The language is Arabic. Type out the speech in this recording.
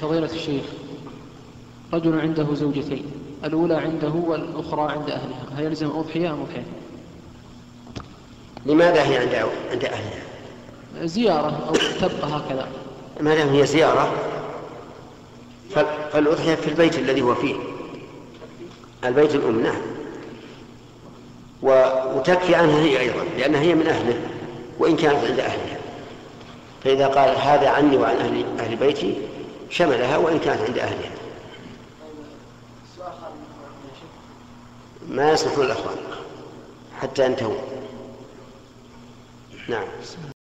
فضيلة الشيخ رجل عنده زوجتين الأولى عنده والأخرى عند أهلها هل يلزم أضحية أم أضحية؟ لماذا هي عند عند أهلها؟ زيارة أو تبقى هكذا. ما دام هي زيارة؟ فالأضحية في البيت الذي هو فيه. البيت الأم نعم. وتكفي عنها هي أيضا لأنها هي من أهله وإن كانت عند أهلها. فإذا قال هذا عني وعن أهل, أهل بيتي شملها وإن كانت عند أهلها. ما يصلحون الأخوان حتى ينتهوا نعم.